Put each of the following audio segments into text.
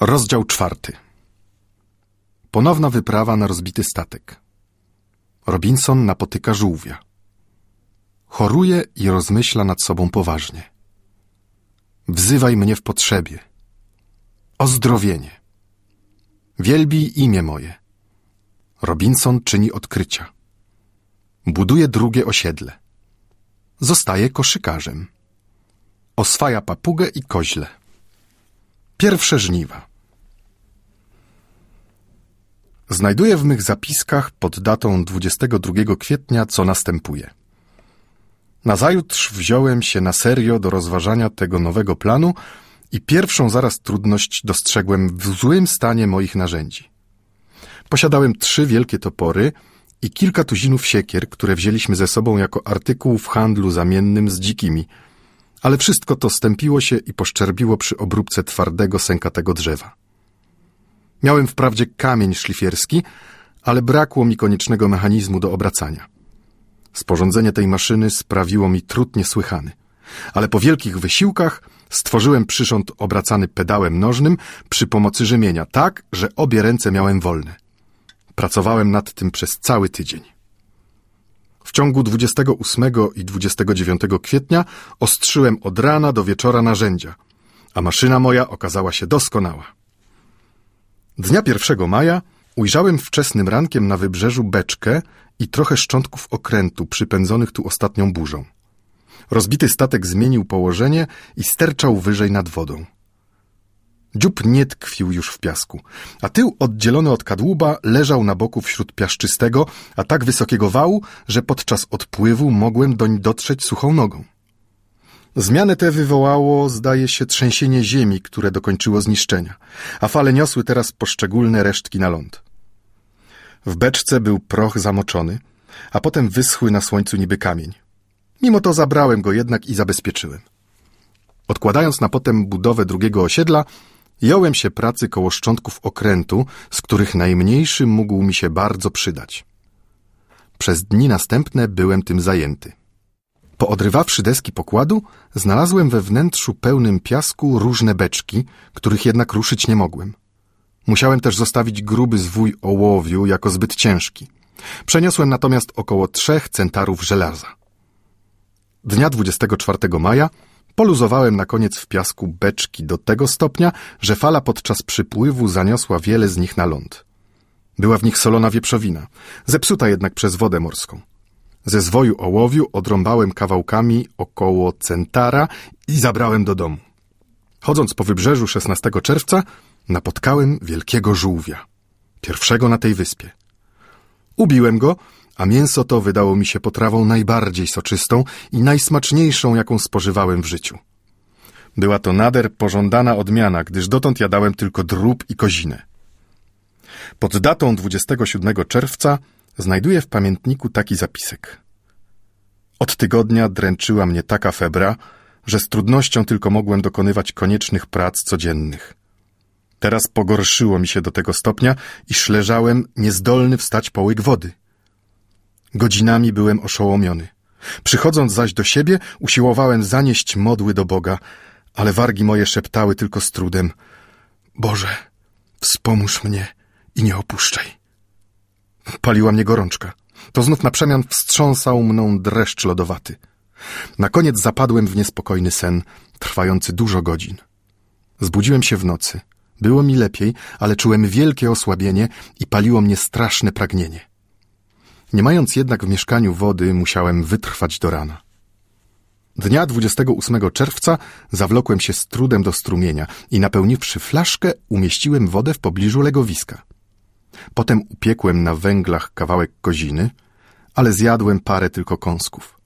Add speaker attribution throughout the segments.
Speaker 1: Rozdział czwarty. Ponowna wyprawa na rozbity statek. Robinson napotyka żółwia. Choruje i rozmyśla nad sobą poważnie. Wzywaj mnie w potrzebie. Ozdrowienie. Wielbij imię moje. Robinson czyni odkrycia. Buduje drugie osiedle. Zostaje koszykarzem. Oswaja papugę i koźle. Pierwsze żniwa. Znajduję w mych zapiskach pod datą 22 kwietnia, co następuje. Nazajutrz wziąłem się na serio do rozważania tego nowego planu i pierwszą zaraz trudność dostrzegłem w złym stanie moich narzędzi. Posiadałem trzy wielkie topory i kilka tuzinów siekier, które wzięliśmy ze sobą jako artykuł w handlu zamiennym z dzikimi – ale wszystko to stępiło się i poszczerbiło przy obróbce twardego, sękatego drzewa. Miałem wprawdzie kamień szlifierski, ale brakło mi koniecznego mechanizmu do obracania. Sporządzenie tej maszyny sprawiło mi trud niesłychany, ale po wielkich wysiłkach stworzyłem przyrząd obracany pedałem nożnym przy pomocy rzemienia, tak, że obie ręce miałem wolne. Pracowałem nad tym przez cały tydzień. W ciągu 28 i 29 kwietnia ostrzyłem od rana do wieczora narzędzia, a maszyna moja okazała się doskonała. Dnia 1 maja ujrzałem wczesnym rankiem na wybrzeżu beczkę i trochę szczątków okrętu przypędzonych tu ostatnią burzą. Rozbity statek zmienił położenie i sterczał wyżej nad wodą. Dziób nie tkwił już w piasku, a tył oddzielony od kadłuba leżał na boku wśród piaszczystego, a tak wysokiego wału, że podczas odpływu mogłem doń dotrzeć suchą nogą. Zmianę tę wywołało, zdaje się, trzęsienie ziemi, które dokończyło zniszczenia, a fale niosły teraz poszczególne resztki na ląd. W beczce był proch zamoczony, a potem wyschły na słońcu niby kamień. Mimo to zabrałem go jednak i zabezpieczyłem. Odkładając na potem budowę drugiego osiedla, Jąłem się pracy koło szczątków okrętu, z których najmniejszy mógł mi się bardzo przydać. Przez dni następne byłem tym zajęty. Poodrywawszy deski pokładu, znalazłem we wnętrzu pełnym piasku różne beczki, których jednak ruszyć nie mogłem. Musiałem też zostawić gruby zwój ołowiu jako zbyt ciężki. Przeniosłem natomiast około trzech centarów żelaza. Dnia 24 maja Poluzowałem na koniec w piasku beczki do tego stopnia, że fala podczas przypływu zaniosła wiele z nich na ląd. Była w nich solona wieprzowina, zepsuta jednak przez wodę morską. Ze zwoju ołowiu odrąbałem kawałkami około centara i zabrałem do domu. Chodząc po wybrzeżu 16 czerwca, napotkałem wielkiego żółwia. Pierwszego na tej wyspie. Ubiłem go a mięso to wydało mi się potrawą najbardziej soczystą i najsmaczniejszą, jaką spożywałem w życiu. Była to nader pożądana odmiana, gdyż dotąd jadałem tylko drób i kozinę. Pod datą 27 czerwca znajduję w pamiętniku taki zapisek. Od tygodnia dręczyła mnie taka febra, że z trudnością tylko mogłem dokonywać koniecznych prac codziennych. Teraz pogorszyło mi się do tego stopnia, iż leżałem niezdolny wstać po łyk wody – Godzinami byłem oszołomiony. Przychodząc zaś do siebie, usiłowałem zanieść modły do Boga, ale wargi moje szeptały tylko z trudem. Boże, wspomóż mnie i nie opuszczaj. Paliła mnie gorączka. To znów na przemian wstrząsał mną dreszcz lodowaty. Na koniec zapadłem w niespokojny sen, trwający dużo godzin. Zbudziłem się w nocy. Było mi lepiej, ale czułem wielkie osłabienie i paliło mnie straszne pragnienie. Nie mając jednak w mieszkaniu wody, musiałem wytrwać do rana. Dnia 28 czerwca zawlokłem się z trudem do strumienia i napełniwszy flaszkę, umieściłem wodę w pobliżu legowiska. Potem upiekłem na węglach kawałek koziny, ale zjadłem parę tylko kąsków.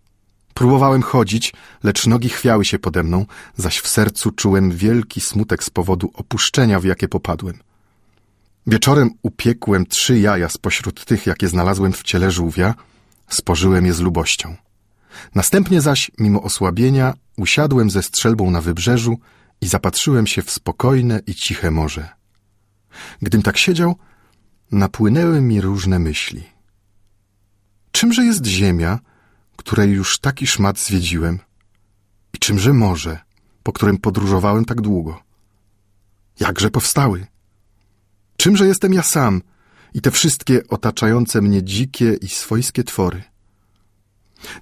Speaker 1: Próbowałem chodzić, lecz nogi chwiały się pode mną, zaś w sercu czułem wielki smutek z powodu opuszczenia, w jakie popadłem. Wieczorem upiekłem trzy jaja spośród tych, jakie znalazłem w ciele żółwia, spożyłem je z lubością. Następnie zaś, mimo osłabienia, usiadłem ze strzelbą na wybrzeżu i zapatrzyłem się w spokojne i ciche morze. Gdym tak siedział, napłynęły mi różne myśli. Czymże jest ziemia, której już taki szmat zwiedziłem? I czymże morze, po którym podróżowałem tak długo? Jakże powstały? Czymże jestem ja sam i te wszystkie otaczające mnie dzikie i swojskie twory?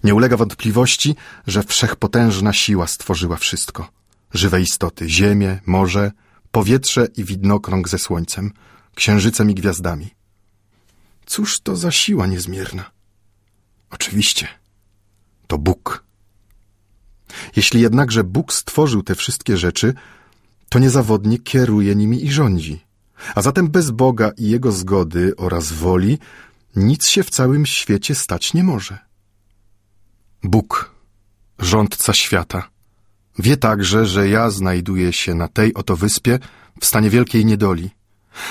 Speaker 1: Nie ulega wątpliwości, że wszechpotężna siła stworzyła wszystko. Żywe istoty, ziemię, morze, powietrze i widnokrąg ze słońcem, księżycem i gwiazdami. Cóż to za siła niezmierna? Oczywiście, to Bóg. Jeśli jednakże Bóg stworzył te wszystkie rzeczy, to niezawodnie kieruje nimi i rządzi. A zatem bez Boga i Jego zgody oraz woli nic się w całym świecie stać nie może. Bóg, rządca świata, wie także, że ja znajduję się na tej oto wyspie w stanie wielkiej niedoli,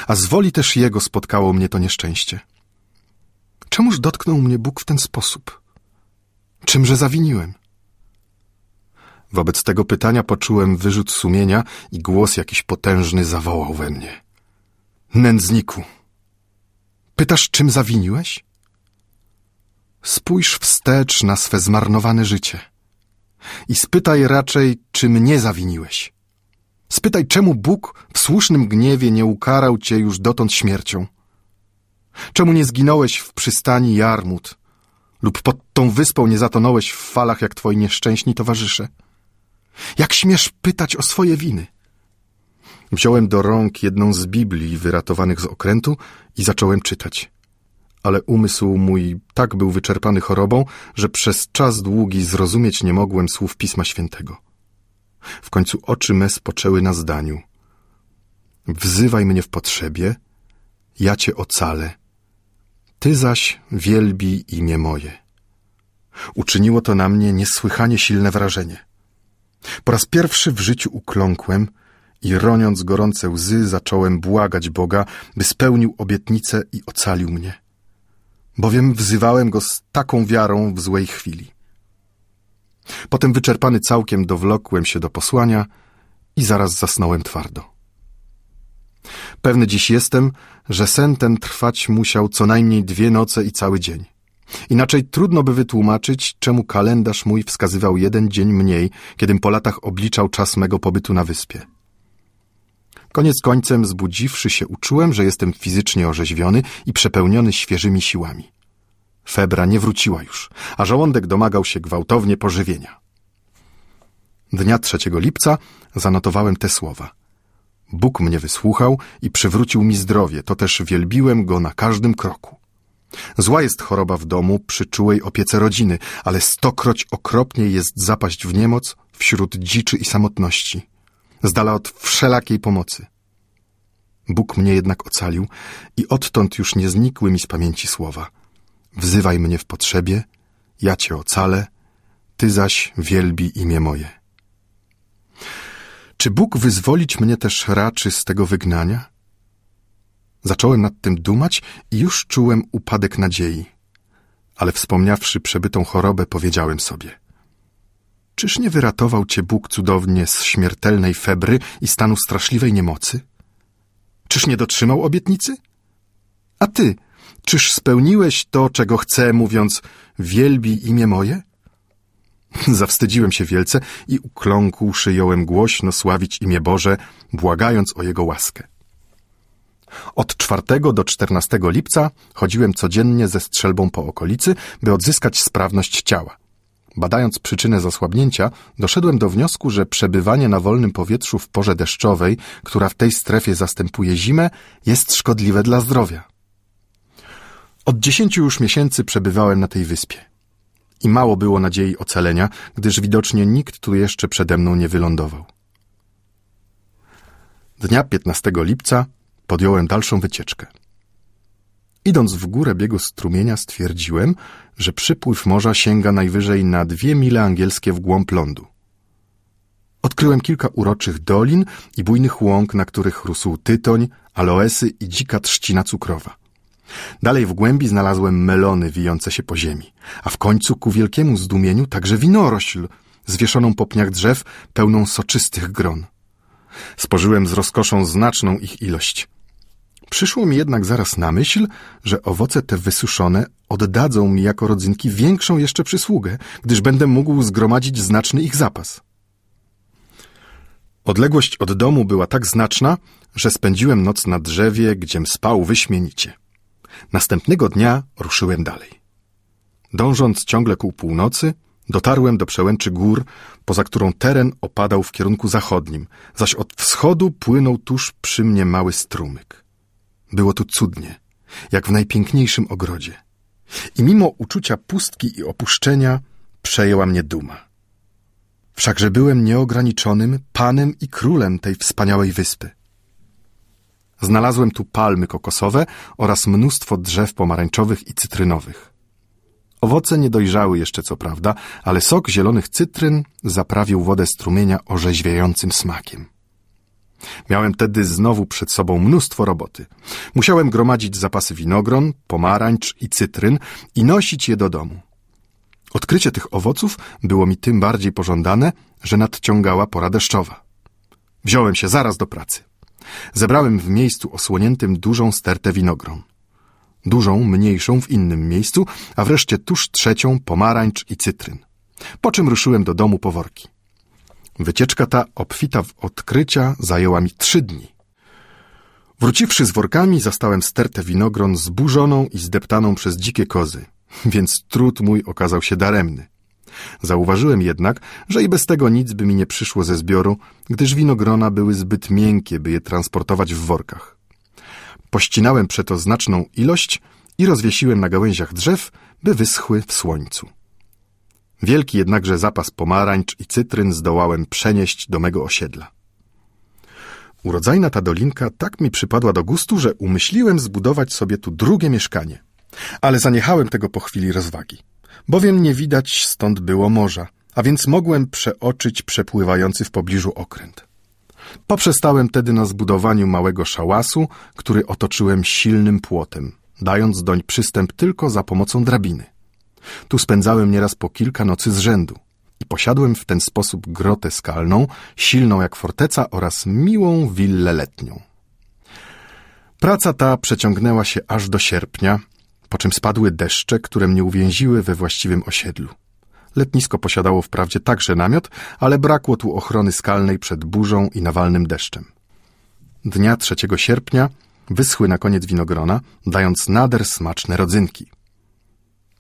Speaker 1: a z woli też Jego spotkało mnie to nieszczęście. Czemuż dotknął mnie Bóg w ten sposób? Czymże zawiniłem? Wobec tego pytania poczułem wyrzut sumienia i głos jakiś potężny zawołał we mnie. Nędzniku, pytasz, czym zawiniłeś? Spójrz wstecz na swe zmarnowane życie i spytaj raczej, czy mnie zawiniłeś. Spytaj, czemu Bóg w słusznym gniewie nie ukarał cię już dotąd śmiercią. Czemu nie zginąłeś w przystani Jarmut lub pod tą wyspą nie zatonąłeś w falach jak twoi nieszczęśni towarzysze? Jak śmiesz pytać o swoje winy? Wziąłem do rąk jedną z Biblii wyratowanych z okrętu i zacząłem czytać. Ale umysł mój tak był wyczerpany chorobą, że przez czas długi zrozumieć nie mogłem słów Pisma Świętego. W końcu oczy me spoczęły na zdaniu. Wzywaj mnie w potrzebie, ja cię ocalę. Ty zaś wielbi imię moje. Uczyniło to na mnie niesłychanie silne wrażenie. Po raz pierwszy w życiu ukląkłem i roniąc gorące łzy zacząłem błagać Boga, by spełnił obietnicę i ocalił mnie. Bowiem wzywałem Go z taką wiarą w złej chwili. Potem wyczerpany całkiem dowlokłem się do posłania i zaraz zasnąłem twardo. Pewny dziś jestem, że sen ten trwać musiał co najmniej dwie noce i cały dzień. Inaczej trudno by wytłumaczyć, czemu kalendarz mój wskazywał jeden dzień mniej, kiedym po latach obliczał czas mego pobytu na wyspie. Koniec końcem, zbudziwszy się, uczułem, że jestem fizycznie orzeźwiony i przepełniony świeżymi siłami. Febra nie wróciła już, a żołądek domagał się gwałtownie pożywienia. Dnia 3 lipca zanotowałem te słowa. Bóg mnie wysłuchał i przywrócił mi zdrowie, to też wielbiłem Go na każdym kroku. Zła jest choroba w domu przy czułej opiece rodziny, ale stokroć okropniej jest zapaść w niemoc wśród dziczy i samotności, z dala od wszelakiej pomocy. Bóg mnie jednak ocalił i odtąd już nie znikły mi z pamięci słowa. Wzywaj mnie w potrzebie, ja cię ocalę, ty zaś wielbi imię moje. Czy Bóg wyzwolić mnie też raczy z tego wygnania? Zacząłem nad tym dumać i już czułem upadek nadziei. Ale wspomniawszy przebytą chorobę, powiedziałem sobie: Czyż nie wyratował cię Bóg cudownie z śmiertelnej febry i stanu straszliwej niemocy? Czyż nie dotrzymał obietnicy? A ty, czyż spełniłeś to, czego chcę, mówiąc: Wielbi imię moje? Zawstydziłem się wielce i ukląkłszy jąłem głośno sławić imię Boże, błagając o Jego łaskę. Od 4 do 14 lipca chodziłem codziennie ze strzelbą po okolicy, by odzyskać sprawność ciała. Badając przyczynę zasłabnięcia, doszedłem do wniosku, że przebywanie na wolnym powietrzu w porze deszczowej, która w tej strefie zastępuje zimę, jest szkodliwe dla zdrowia. Od dziesięciu już miesięcy przebywałem na tej wyspie. I mało było nadziei ocalenia, gdyż widocznie nikt tu jeszcze przede mną nie wylądował. Dnia 15 lipca podjąłem dalszą wycieczkę. Idąc w górę biegu strumienia stwierdziłem, że przypływ morza sięga najwyżej na dwie mile angielskie w głąb lądu. Odkryłem kilka uroczych dolin i bujnych łąk, na których rósł tytoń, aloesy i dzika trzcina cukrowa. Dalej w głębi znalazłem melony wijące się po ziemi, a w końcu ku wielkiemu zdumieniu także winorośl, zwieszoną po pniach drzew, pełną soczystych gron. Spożyłem z rozkoszą znaczną ich ilość. Przyszło mi jednak zaraz na myśl, że owoce te wysuszone oddadzą mi jako rodzynki większą jeszcze przysługę, gdyż będę mógł zgromadzić znaczny ich zapas. Odległość od domu była tak znaczna, że spędziłem noc na drzewie, gdziem spał wyśmienicie. Następnego dnia ruszyłem dalej. Dążąc ciągle ku północy, dotarłem do przełęczy gór, poza którą teren opadał w kierunku zachodnim, zaś od wschodu płynął tuż przy mnie mały strumyk. Było tu cudnie, jak w najpiękniejszym ogrodzie. I mimo uczucia pustki i opuszczenia przejęła mnie duma. Wszakże byłem nieograniczonym panem i królem tej wspaniałej wyspy. Znalazłem tu palmy kokosowe oraz mnóstwo drzew pomarańczowych i cytrynowych. Owoce nie dojrzały jeszcze, co prawda, ale sok zielonych cytryn zaprawił wodę strumienia orzeźwiającym smakiem. Miałem wtedy znowu przed sobą mnóstwo roboty. Musiałem gromadzić zapasy winogron, pomarańcz i cytryn i nosić je do domu. Odkrycie tych owoców było mi tym bardziej pożądane, że nadciągała pora deszczowa. Wziąłem się zaraz do pracy. Zebrałem w miejscu osłoniętym dużą stertę winogron. Dużą, mniejszą w innym miejscu, a wreszcie tuż trzecią pomarańcz i cytryn. Po czym ruszyłem do domu po worki. Wycieczka ta, obfita w odkrycia, zajęła mi trzy dni. Wróciwszy z workami, zastałem stertę winogron zburzoną i zdeptaną przez dzikie kozy, więc trud mój okazał się daremny. Zauważyłem jednak, że i bez tego nic by mi nie przyszło ze zbioru, gdyż winogrona były zbyt miękkie, by je transportować w workach. Pościnałem przeto znaczną ilość i rozwiesiłem na gałęziach drzew, by wyschły w słońcu. Wielki jednakże zapas pomarańcz i cytryn zdołałem przenieść do mego osiedla. Urodzajna ta dolinka tak mi przypadła do gustu, że umyśliłem zbudować sobie tu drugie mieszkanie. Ale zaniechałem tego po chwili rozwagi, bowiem nie widać stąd było morza, a więc mogłem przeoczyć przepływający w pobliżu okręt. Poprzestałem tedy na zbudowaniu małego szałasu, który otoczyłem silnym płotem, dając doń przystęp tylko za pomocą drabiny. Tu spędzałem nieraz po kilka nocy z rzędu i posiadłem w ten sposób grotę skalną, silną jak forteca oraz miłą willę letnią. Praca ta przeciągnęła się aż do sierpnia, po czym spadły deszcze, które mnie uwięziły we właściwym osiedlu. Letnisko posiadało wprawdzie także namiot, ale brakło tu ochrony skalnej przed burzą i nawalnym deszczem. Dnia 3 sierpnia wyschły na koniec winogrona, dając nader smaczne rodzynki.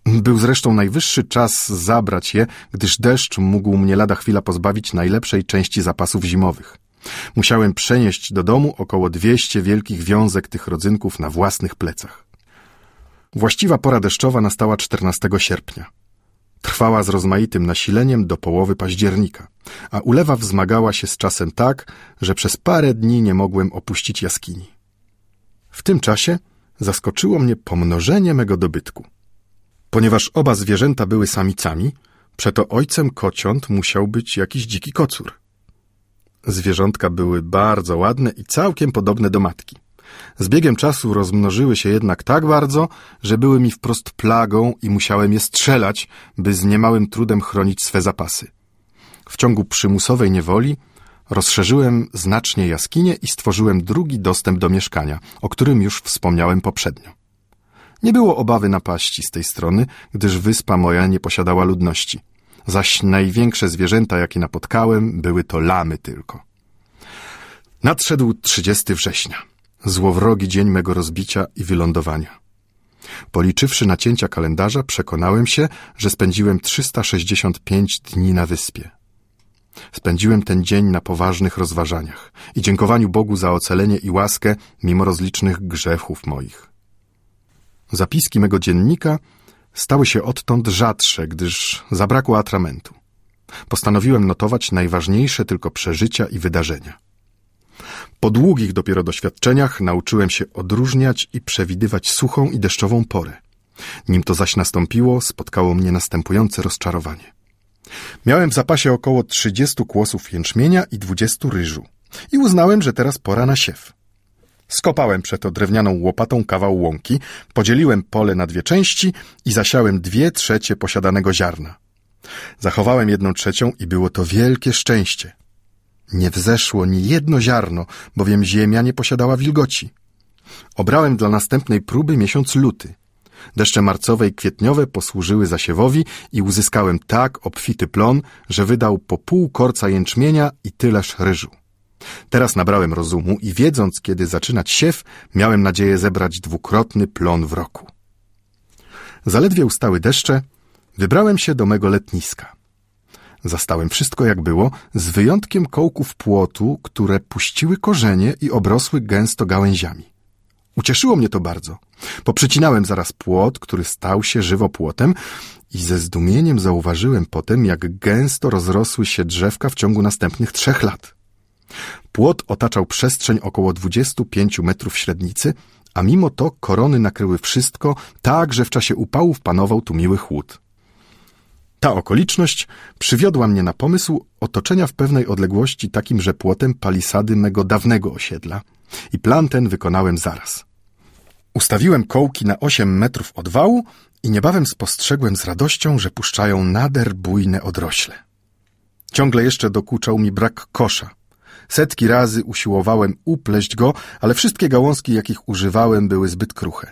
Speaker 1: Był zresztą najwyższy czas zabrać je, gdyż deszcz mógł mnie lada chwila pozbawić najlepszej części zapasów zimowych. Musiałem przenieść do domu około dwieście wielkich wiązek tych rodzynków na własnych plecach. Właściwa pora deszczowa nastała 14 sierpnia. Trwała z rozmaitym nasileniem do połowy października, a ulewa wzmagała się z czasem tak, że przez parę dni nie mogłem opuścić jaskini. W tym czasie zaskoczyło mnie pomnożenie mego dobytku. Ponieważ oba zwierzęta były samicami, przeto ojcem kociąt musiał być jakiś dziki kocur. Zwierzątka były bardzo ładne i całkiem podobne do matki. Z biegiem czasu rozmnożyły się jednak tak bardzo, że były mi wprost plagą i musiałem je strzelać, by z niemałym trudem chronić swe zapasy. W ciągu przymusowej niewoli rozszerzyłem znacznie jaskinię i stworzyłem drugi dostęp do mieszkania, o którym już wspomniałem poprzednio. Nie było obawy napaści z tej strony, gdyż wyspa moja nie posiadała ludności. Zaś największe zwierzęta, jakie napotkałem, były to lamy tylko. Nadszedł 30 września złowrogi dzień mego rozbicia i wylądowania. Policzywszy nacięcia kalendarza, przekonałem się, że spędziłem 365 dni na wyspie. Spędziłem ten dzień na poważnych rozważaniach i dziękowaniu Bogu za ocalenie i łaskę mimo rozlicznych grzechów moich. Zapiski mego dziennika stały się odtąd rzadsze, gdyż zabrakło atramentu. Postanowiłem notować najważniejsze tylko przeżycia i wydarzenia. Po długich dopiero doświadczeniach nauczyłem się odróżniać i przewidywać suchą i deszczową porę. Nim to zaś nastąpiło, spotkało mnie następujące rozczarowanie. Miałem w zapasie około 30 kłosów jęczmienia i 20 ryżu i uznałem, że teraz pora na siew. Skopałem przeto drewnianą łopatą kawał łąki, podzieliłem pole na dwie części i zasiałem dwie trzecie posiadanego ziarna. Zachowałem jedną trzecią i było to wielkie szczęście. Nie wzeszło ni jedno ziarno, bowiem ziemia nie posiadała wilgoci. Obrałem dla następnej próby miesiąc luty. Deszcze marcowe i kwietniowe posłużyły zasiewowi i uzyskałem tak obfity plon, że wydał po pół korca jęczmienia i tyleż ryżu. Teraz nabrałem rozumu i wiedząc, kiedy zaczynać siew, miałem nadzieję zebrać dwukrotny plon w roku. Zaledwie ustały deszcze, wybrałem się do mego letniska. Zastałem wszystko jak było, z wyjątkiem kołków płotu, które puściły korzenie i obrosły gęsto gałęziami. Ucieszyło mnie to bardzo. Poprzycinałem zaraz płot, który stał się żywopłotem i ze zdumieniem zauważyłem potem, jak gęsto rozrosły się drzewka w ciągu następnych trzech lat. Płot otaczał przestrzeń około 25 metrów średnicy, a mimo to korony nakryły wszystko, tak że w czasie upałów panował tu miły chłód. Ta okoliczność przywiodła mnie na pomysł otoczenia w pewnej odległości takimże płotem palisady mego dawnego osiedla i plan ten wykonałem zaraz. Ustawiłem kołki na 8 metrów od wału i niebawem spostrzegłem z radością, że puszczają nader bujne odrośle. Ciągle jeszcze dokuczał mi brak kosza. Setki razy usiłowałem upleść go, ale wszystkie gałązki, jakich używałem, były zbyt kruche.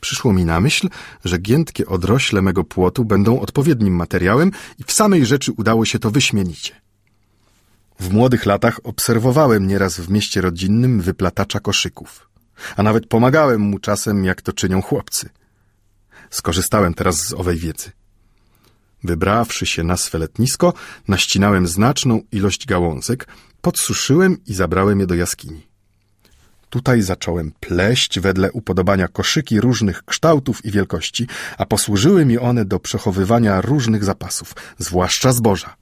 Speaker 1: Przyszło mi na myśl, że giętkie odrośle mego płotu będą odpowiednim materiałem i w samej rzeczy udało się to wyśmienicie. W młodych latach obserwowałem nieraz w mieście rodzinnym wyplatacza koszyków, a nawet pomagałem mu czasem, jak to czynią chłopcy. Skorzystałem teraz z owej wiedzy. Wybrawszy się na swe letnisko, naścinałem znaczną ilość gałązek, podsuszyłem i zabrałem je do jaskini. Tutaj zacząłem pleść wedle upodobania koszyki różnych kształtów i wielkości, a posłużyły mi one do przechowywania różnych zapasów, zwłaszcza zboża.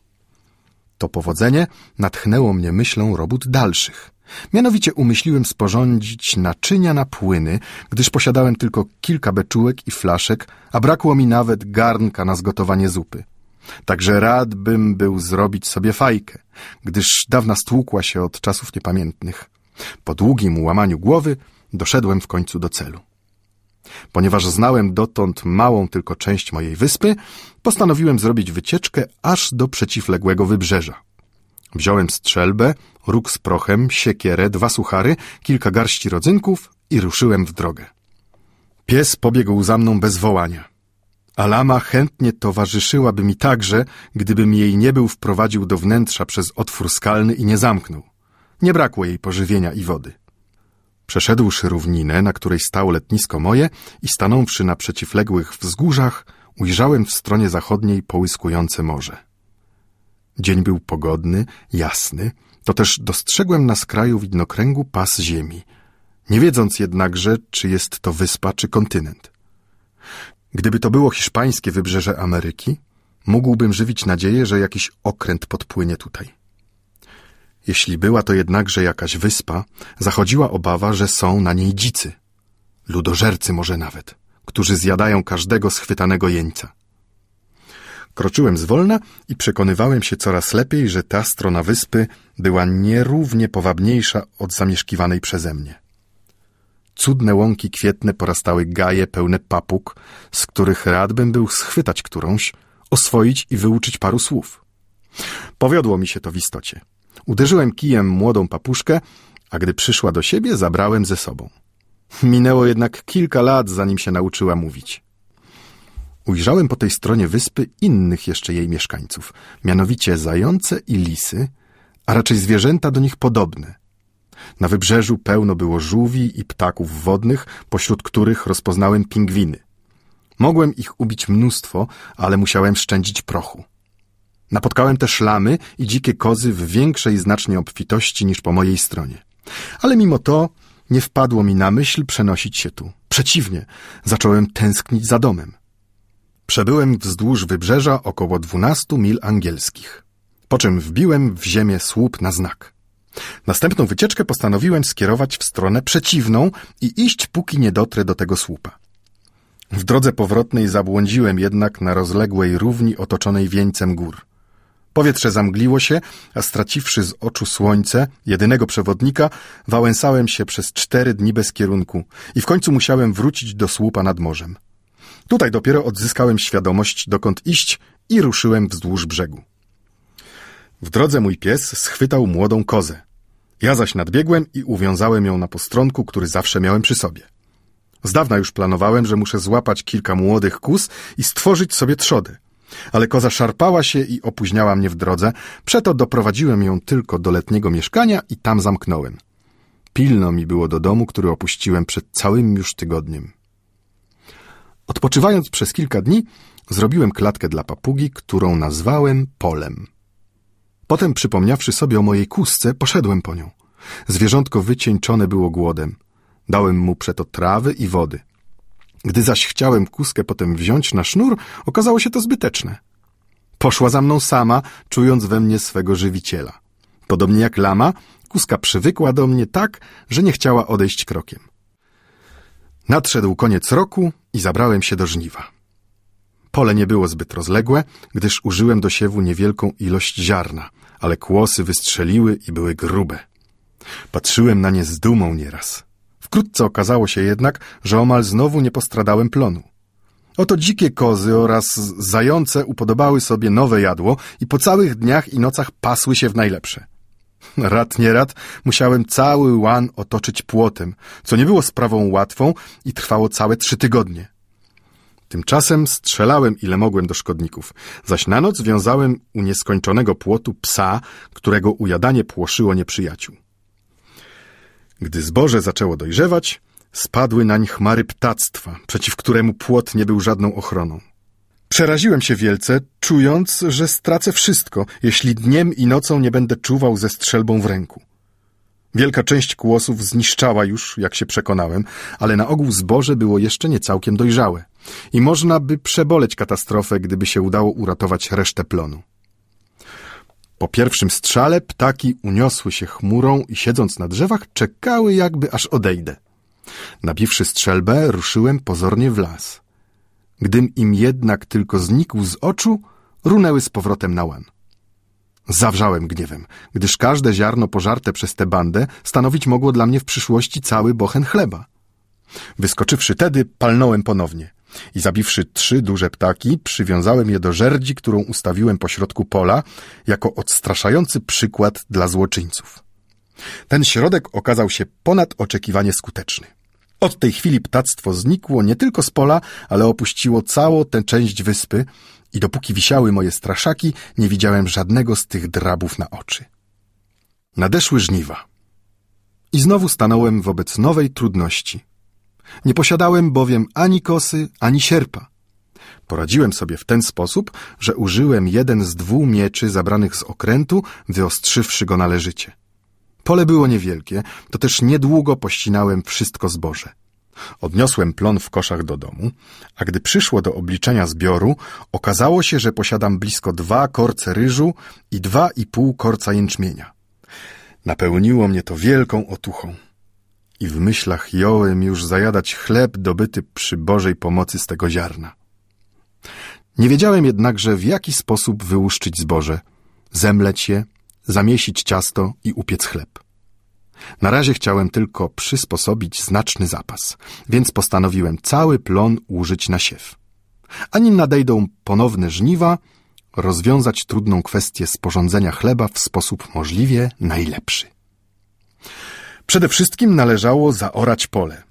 Speaker 1: To powodzenie natchnęło mnie myślą robót dalszych. Mianowicie umyśliłem sporządzić naczynia na płyny, gdyż posiadałem tylko kilka beczułek i flaszek, a brakło mi nawet garnka na zgotowanie zupy. Także rad bym był zrobić sobie fajkę, gdyż dawna stłukła się od czasów niepamiętnych. Po długim łamaniu głowy doszedłem w końcu do celu. Ponieważ znałem dotąd małą tylko część mojej wyspy, postanowiłem zrobić wycieczkę aż do przeciwległego wybrzeża. Wziąłem strzelbę, róg z prochem, siekierę, dwa suchary, kilka garści rodzynków i ruszyłem w drogę. Pies pobiegł za mną bez wołania. Alama chętnie towarzyszyłaby mi także, gdybym jej nie był wprowadził do wnętrza przez otwór skalny i nie zamknął. Nie brakło jej pożywienia i wody. Przeszedłszy równinę, na której stało letnisko moje i stanąwszy na przeciwległych wzgórzach, ujrzałem w stronie zachodniej połyskujące morze. Dzień był pogodny, jasny, to też dostrzegłem na skraju widnokręgu pas ziemi, nie wiedząc jednakże, czy jest to wyspa, czy kontynent. Gdyby to było hiszpańskie wybrzeże Ameryki, mógłbym żywić nadzieję, że jakiś okręt podpłynie tutaj. Jeśli była to jednakże jakaś wyspa, zachodziła obawa, że są na niej dzicy, ludożercy może nawet, którzy zjadają każdego schwytanego jeńca. Kroczyłem zwolna i przekonywałem się coraz lepiej, że ta strona wyspy była nierównie powabniejsza od zamieszkiwanej przeze mnie. Cudne łąki kwietne porastały gaje pełne papug, z których rad bym był schwytać którąś, oswoić i wyuczyć paru słów. Powiodło mi się to w istocie. Uderzyłem kijem młodą papuszkę, a gdy przyszła do siebie, zabrałem ze sobą. Minęło jednak kilka lat, zanim się nauczyła mówić. Ujrzałem po tej stronie wyspy innych jeszcze jej mieszkańców, mianowicie zające i lisy, a raczej zwierzęta do nich podobne. Na wybrzeżu pełno było żółwi i ptaków wodnych, pośród których rozpoznałem pingwiny. Mogłem ich ubić mnóstwo, ale musiałem szczędzić prochu. Napotkałem też lamy i dzikie kozy w większej znacznie obfitości niż po mojej stronie. Ale mimo to nie wpadło mi na myśl przenosić się tu. Przeciwnie, zacząłem tęsknić za domem. Przebyłem wzdłuż wybrzeża około dwunastu mil angielskich, po czym wbiłem w ziemię słup na znak. Następną wycieczkę postanowiłem skierować w stronę przeciwną i iść, póki nie dotrę do tego słupa. W drodze powrotnej zabłądziłem jednak na rozległej równi otoczonej wieńcem gór. Powietrze zamgliło się, a straciwszy z oczu słońce, jedynego przewodnika, wałęsałem się przez cztery dni bez kierunku i w końcu musiałem wrócić do słupa nad morzem. Tutaj dopiero odzyskałem świadomość, dokąd iść i ruszyłem wzdłuż brzegu. W drodze mój pies schwytał młodą kozę. Ja zaś nadbiegłem i uwiązałem ją na postronku, który zawsze miałem przy sobie. Z dawna już planowałem, że muszę złapać kilka młodych kus i stworzyć sobie trzodę. Ale koza szarpała się i opóźniała mnie w drodze, przeto doprowadziłem ją tylko do letniego mieszkania i tam zamknąłem. Pilno mi było do domu, który opuściłem przed całym już tygodniem. Odpoczywając przez kilka dni, zrobiłem klatkę dla papugi, którą nazwałem polem. Potem, przypomniawszy sobie o mojej kusce, poszedłem po nią. Zwierzątko wycieńczone było głodem. Dałem mu przeto trawy i wody. Gdy zaś chciałem kuskę potem wziąć na sznur, okazało się to zbyteczne. Poszła za mną sama, czując we mnie swego żywiciela. Podobnie jak lama, kuska przywykła do mnie tak, że nie chciała odejść krokiem. Nadszedł koniec roku i zabrałem się do żniwa. Pole nie było zbyt rozległe, gdyż użyłem do siewu niewielką ilość ziarna, ale kłosy wystrzeliły i były grube. Patrzyłem na nie z dumą nieraz. Wkrótce okazało się jednak, że omal znowu nie postradałem plonu. Oto dzikie kozy oraz zające upodobały sobie nowe jadło i po całych dniach i nocach pasły się w najlepsze. Rad nie rad, musiałem cały łan otoczyć płotem, co nie było sprawą łatwą i trwało całe trzy tygodnie. Tymczasem strzelałem ile mogłem do szkodników, zaś na noc wiązałem u nieskończonego płotu psa, którego ujadanie płoszyło nieprzyjaciół. Gdy zboże zaczęło dojrzewać, spadły nań chmary ptactwa, przeciw któremu płot nie był żadną ochroną. Przeraziłem się wielce, czując, że stracę wszystko, jeśli dniem i nocą nie będę czuwał ze strzelbą w ręku. Wielka część kłosów zniszczała już, jak się przekonałem, ale na ogół zboże było jeszcze nie całkiem dojrzałe i można by przeboleć katastrofę, gdyby się udało uratować resztę plonu. Po pierwszym strzale ptaki uniosły się chmurą i siedząc na drzewach czekały jakby aż odejdę. Nabiwszy strzelbę, ruszyłem pozornie w las. Gdym im jednak tylko znikł z oczu, runęły z powrotem na łan. Zawrzałem gniewem, gdyż każde ziarno pożarte przez tę bandę stanowić mogło dla mnie w przyszłości cały bochen chleba. Wyskoczywszy tedy, palnąłem ponownie i zabiwszy trzy duże ptaki, przywiązałem je do żerdzi, którą ustawiłem pośrodku pola, jako odstraszający przykład dla złoczyńców. Ten środek okazał się ponad oczekiwanie skuteczny. Od tej chwili ptactwo znikło nie tylko z pola, ale opuściło całą tę część wyspy i dopóki wisiały moje straszaki, nie widziałem żadnego z tych drabów na oczy. Nadeszły żniwa. I znowu stanąłem wobec nowej trudności. Nie posiadałem bowiem ani kosy, ani sierpa. Poradziłem sobie w ten sposób, że użyłem jeden z dwóch mieczy zabranych z okrętu, wyostrzywszy go należycie. Pole było niewielkie, to też niedługo pościnałem wszystko zboże. Odniosłem plon w koszach do domu, a gdy przyszło do obliczenia zbioru, okazało się, że posiadam blisko dwa korce ryżu i dwa i pół korca jęczmienia. Napełniło mnie to wielką otuchą. I w myślach jąłem już zajadać chleb dobyty przy Bożej pomocy z tego ziarna. Nie wiedziałem jednakże, w jaki sposób wyłuszczyć zboże, zemleć je, zamiesić ciasto i upiec chleb. Na razie chciałem tylko przysposobić znaczny zapas, więc postanowiłem cały plon użyć na siew. A nim nadejdą ponowne żniwa, rozwiązać trudną kwestię sporządzenia chleba w sposób możliwie najlepszy. Przede wszystkim należało zaorać pole.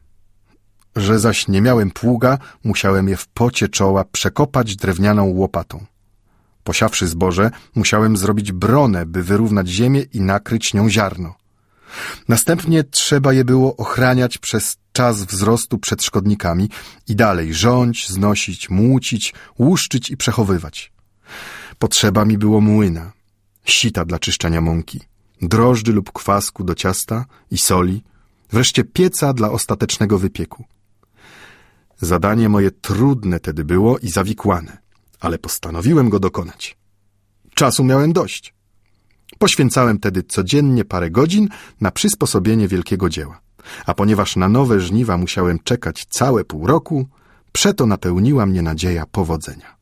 Speaker 1: Że zaś nie miałem pługa, musiałem je w pocie czoła przekopać drewnianą łopatą. Posiawszy zboże, musiałem zrobić bronę, by wyrównać ziemię i nakryć nią ziarno. Następnie trzeba je było ochraniać przez czas wzrostu przed szkodnikami i dalej rządź, znosić, młócić, łuszczyć i przechowywać. Potrzeba mi było młyna, sita dla czyszczenia mąki, drożdży lub kwasku do ciasta i soli, wreszcie pieca dla ostatecznego wypieku. Zadanie moje trudne tedy było i zawikłane, ale postanowiłem go dokonać. Czasu miałem dość. Poświęcałem tedy codziennie parę godzin na przysposobienie wielkiego dzieła. A ponieważ na nowe żniwa musiałem czekać całe pół roku, przeto napełniła mnie nadzieja powodzenia.